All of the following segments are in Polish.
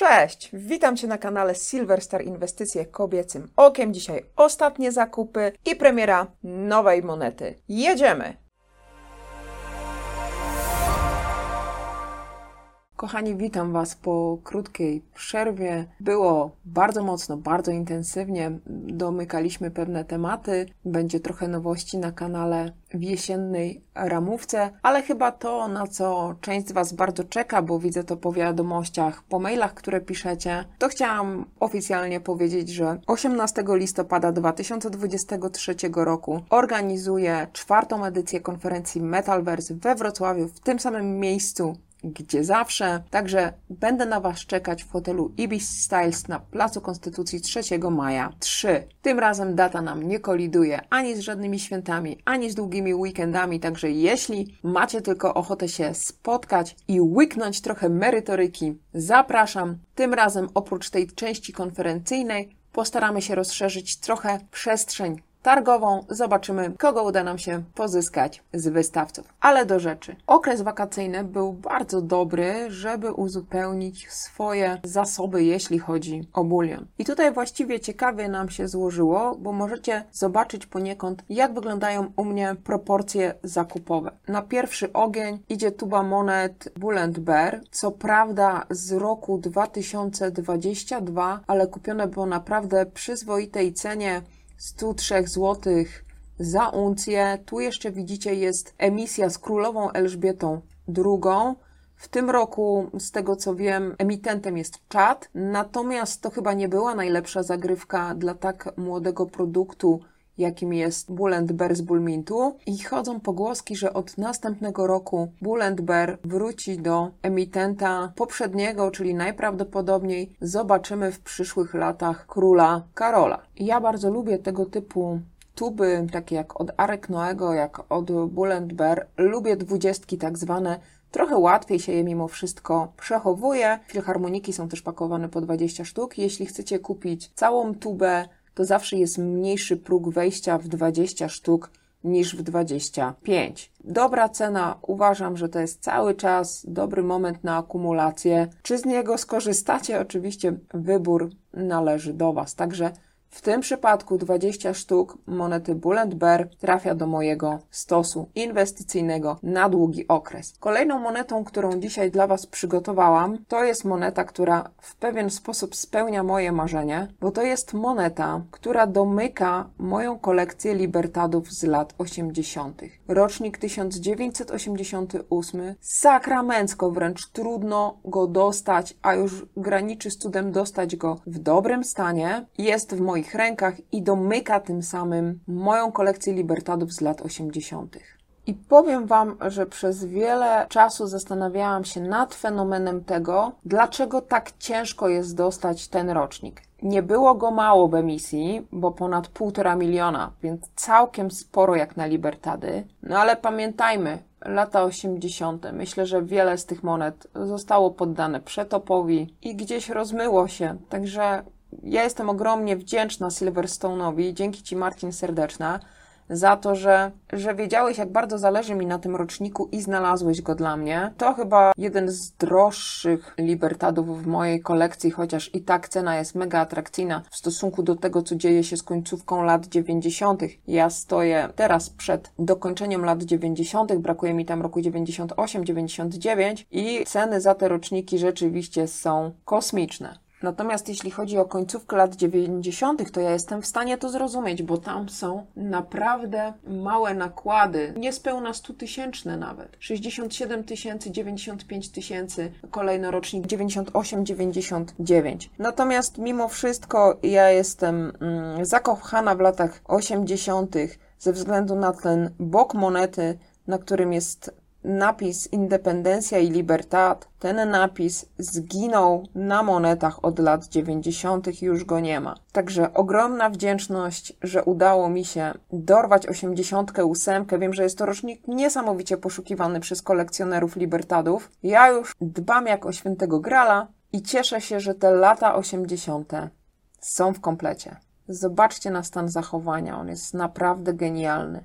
Cześć, witam Cię na kanale Silverstar Inwestycje Kobiecym Okiem. Dzisiaj ostatnie zakupy i premiera nowej monety. Jedziemy! Kochani, witam Was po krótkiej przerwie. Było bardzo mocno, bardzo intensywnie. Domykaliśmy pewne tematy. Będzie trochę nowości na kanale w jesiennej ramówce, ale chyba to, na co część z Was bardzo czeka, bo widzę to po wiadomościach, po mailach, które piszecie, to chciałam oficjalnie powiedzieć, że 18 listopada 2023 roku organizuję czwartą edycję konferencji Metalverse we Wrocławiu, w tym samym miejscu, gdzie zawsze. Także będę na Was czekać w hotelu Ibis Styles na Placu Konstytucji 3 maja 3. Tym razem data nam nie koliduje ani z żadnymi świętami, ani z długimi weekendami, także jeśli macie tylko ochotę się spotkać i łyknąć trochę merytoryki, zapraszam. Tym razem oprócz tej części konferencyjnej postaramy się rozszerzyć trochę przestrzeń targową. Zobaczymy, kogo uda nam się pozyskać z wystawców. Ale do rzeczy. Okres wakacyjny był bardzo dobry, żeby uzupełnić swoje zasoby, jeśli chodzi o bulion. I tutaj właściwie ciekawie nam się złożyło, bo możecie zobaczyć poniekąd, jak wyglądają u mnie proporcje zakupowe. Na pierwszy ogień idzie tuba monet Bull Bear. Co prawda z roku 2022, ale kupione było naprawdę przyzwoitej cenie 103 zł za uncję. Tu jeszcze widzicie jest emisja z królową Elżbietą II. W tym roku, z tego co wiem, emitentem jest czat, natomiast to chyba nie była najlepsza zagrywka dla tak młodego produktu, jakim jest Bull Bear z Bullmintu. I chodzą pogłoski, że od następnego roku Bull Bear wróci do emitenta poprzedniego, czyli najprawdopodobniej zobaczymy w przyszłych latach króla Karola. Ja bardzo lubię tego typu tuby, takie jak od Arek Noego, jak od Bull Bear. Lubię dwudziestki tak zwane, Trochę łatwiej się je mimo wszystko przechowuje. Filharmoniki są też pakowane po 20 sztuk. Jeśli chcecie kupić całą tubę to zawsze jest mniejszy próg wejścia w 20 sztuk niż w 25. Dobra cena, uważam, że to jest cały czas dobry moment na akumulację. Czy z niego skorzystacie? Oczywiście wybór należy do Was. Także w tym przypadku 20 sztuk monety Bull Bear trafia do mojego stosu inwestycyjnego na długi okres. Kolejną monetą, którą dzisiaj dla Was przygotowałam, to jest moneta, która w pewien sposób spełnia moje marzenie, bo to jest moneta, która domyka moją kolekcję libertadów z lat 80. Rocznik 1988, sakramencko wręcz trudno go dostać, a już graniczy z cudem dostać go w dobrym stanie. Jest w mojej moich rękach i domyka tym samym moją kolekcję libertadów z lat 80. I powiem Wam, że przez wiele czasu zastanawiałam się nad fenomenem tego, dlaczego tak ciężko jest dostać ten rocznik. Nie było go mało w emisji, bo ponad półtora miliona, więc całkiem sporo jak na libertady. No ale pamiętajmy, lata 80. Myślę, że wiele z tych monet zostało poddane przetopowi i gdzieś rozmyło się. Także ja jestem ogromnie wdzięczna Silverstone'owi, dzięki Ci Marcin serdeczna, za to, że, że wiedziałeś, jak bardzo zależy mi na tym roczniku i znalazłeś go dla mnie. To chyba jeden z droższych libertadów w mojej kolekcji, chociaż i tak cena jest mega atrakcyjna w stosunku do tego, co dzieje się z końcówką lat 90. Ja stoję teraz przed dokończeniem lat 90., brakuje mi tam roku 98, 99 i ceny za te roczniki rzeczywiście są kosmiczne. Natomiast jeśli chodzi o końcówkę lat 90., to ja jestem w stanie to zrozumieć, bo tam są naprawdę małe nakłady, niespełna 100 tysięczne nawet. 67 tysięcy, 95 tysięcy, kolejny rocznik 98-99. Natomiast mimo wszystko ja jestem mm, zakochana w latach 80. ze względu na ten bok monety, na którym jest napis Independencja i Libertad, ten napis zginął na monetach od lat 90. już go nie ma. Także ogromna wdzięczność, że udało mi się dorwać 88. Wiem, że jest to rocznik niesamowicie poszukiwany przez kolekcjonerów Libertadów. Ja już dbam jak o świętego Grala i cieszę się, że te lata 80. są w komplecie. Zobaczcie na stan zachowania, on jest naprawdę genialny.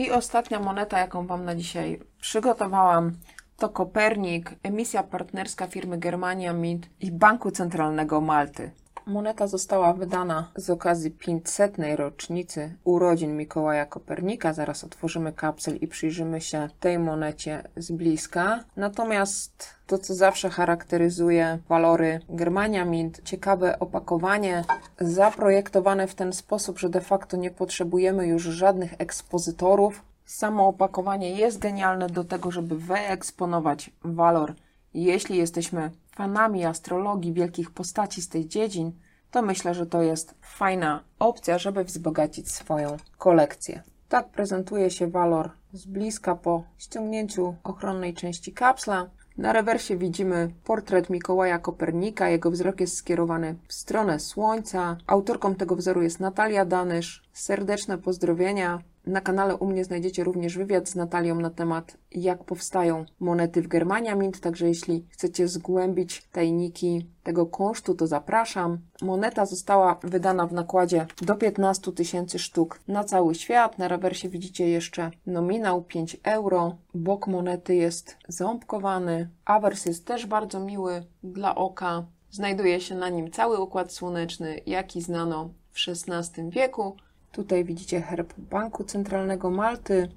I ostatnia moneta, jaką Wam na dzisiaj przygotowałam, To Kopernik, emisja partnerska firmy Germania Mint i Banku Centralnego Malty. Moneta została wydana z okazji 500. rocznicy urodzin Mikołaja Kopernika. Zaraz otworzymy kapsel i przyjrzymy się tej monecie z bliska. Natomiast to, co zawsze charakteryzuje walory Germania Mint, ciekawe opakowanie, zaprojektowane w ten sposób, że de facto nie potrzebujemy już żadnych ekspozytorów. Samo opakowanie jest genialne do tego, żeby wyeksponować walor. Jeśli jesteśmy fanami astrologii, wielkich postaci z tej dziedzin, to myślę, że to jest fajna opcja, żeby wzbogacić swoją kolekcję. Tak prezentuje się walor z bliska po ściągnięciu ochronnej części kapsla. Na rewersie widzimy portret Mikołaja Kopernika. Jego wzrok jest skierowany w stronę Słońca. Autorką tego wzoru jest Natalia Danysz. Serdeczne pozdrowienia. Na kanale u mnie znajdziecie również wywiad z Natalią na temat, jak powstają monety w Germania Mint, także jeśli chcecie zgłębić tajniki tego kosztu, to zapraszam. Moneta została wydana w nakładzie do 15 tysięcy sztuk na cały świat. Na rewersie widzicie jeszcze nominał 5 euro. Bok monety jest ząbkowany. Awers jest też bardzo miły dla oka. Znajduje się na nim cały układ słoneczny, jaki znano w XVI wieku. Tutaj widzicie herb Banku Centralnego Malty.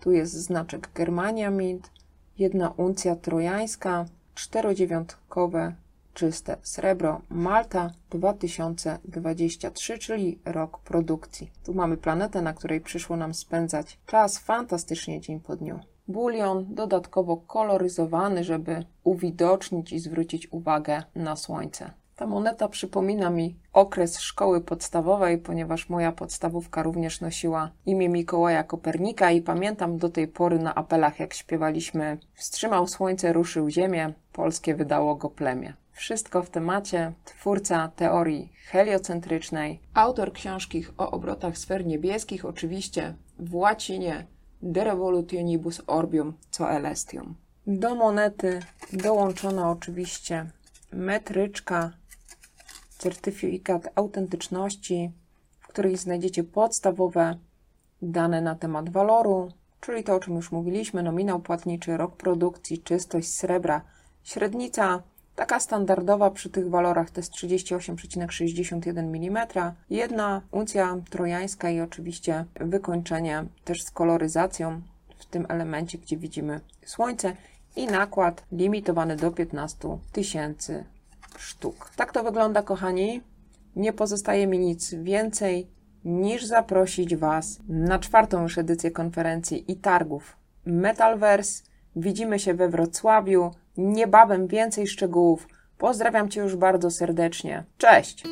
Tu jest znaczek Germania Mint. Jedna uncja trojańska, czterodziewiątkowe czyste srebro Malta 2023, czyli rok produkcji. Tu mamy planetę, na której przyszło nam spędzać czas fantastycznie dzień po dniu. Bulion dodatkowo koloryzowany, żeby uwidocznić i zwrócić uwagę na słońce. Ta moneta przypomina mi okres szkoły podstawowej, ponieważ moja podstawówka również nosiła imię Mikołaja Kopernika i pamiętam do tej pory na apelach, jak śpiewaliśmy Wstrzymał słońce, ruszył ziemię, polskie wydało go plemię. Wszystko w temacie. Twórca teorii heliocentrycznej, autor książki o obrotach sfer niebieskich, oczywiście w łacinie De Revolutionibus Orbium Coelestium. Do monety dołączona oczywiście metryczka certyfikat autentyczności, w której znajdziecie podstawowe dane na temat waloru, czyli to, o czym już mówiliśmy, nominał płatniczy, rok produkcji, czystość srebra, średnica. Taka standardowa przy tych walorach to jest 38,61 mm, jedna uncja trojańska i oczywiście wykończenie też z koloryzacją w tym elemencie, gdzie widzimy słońce i nakład limitowany do 15 tysięcy sztuk. Tak to wygląda, kochani. Nie pozostaje mi nic więcej niż zaprosić Was na czwartą już edycję konferencji i targów Metalverse. Widzimy się we Wrocławiu. Niebawem więcej szczegółów. Pozdrawiam Cię już bardzo serdecznie. Cześć!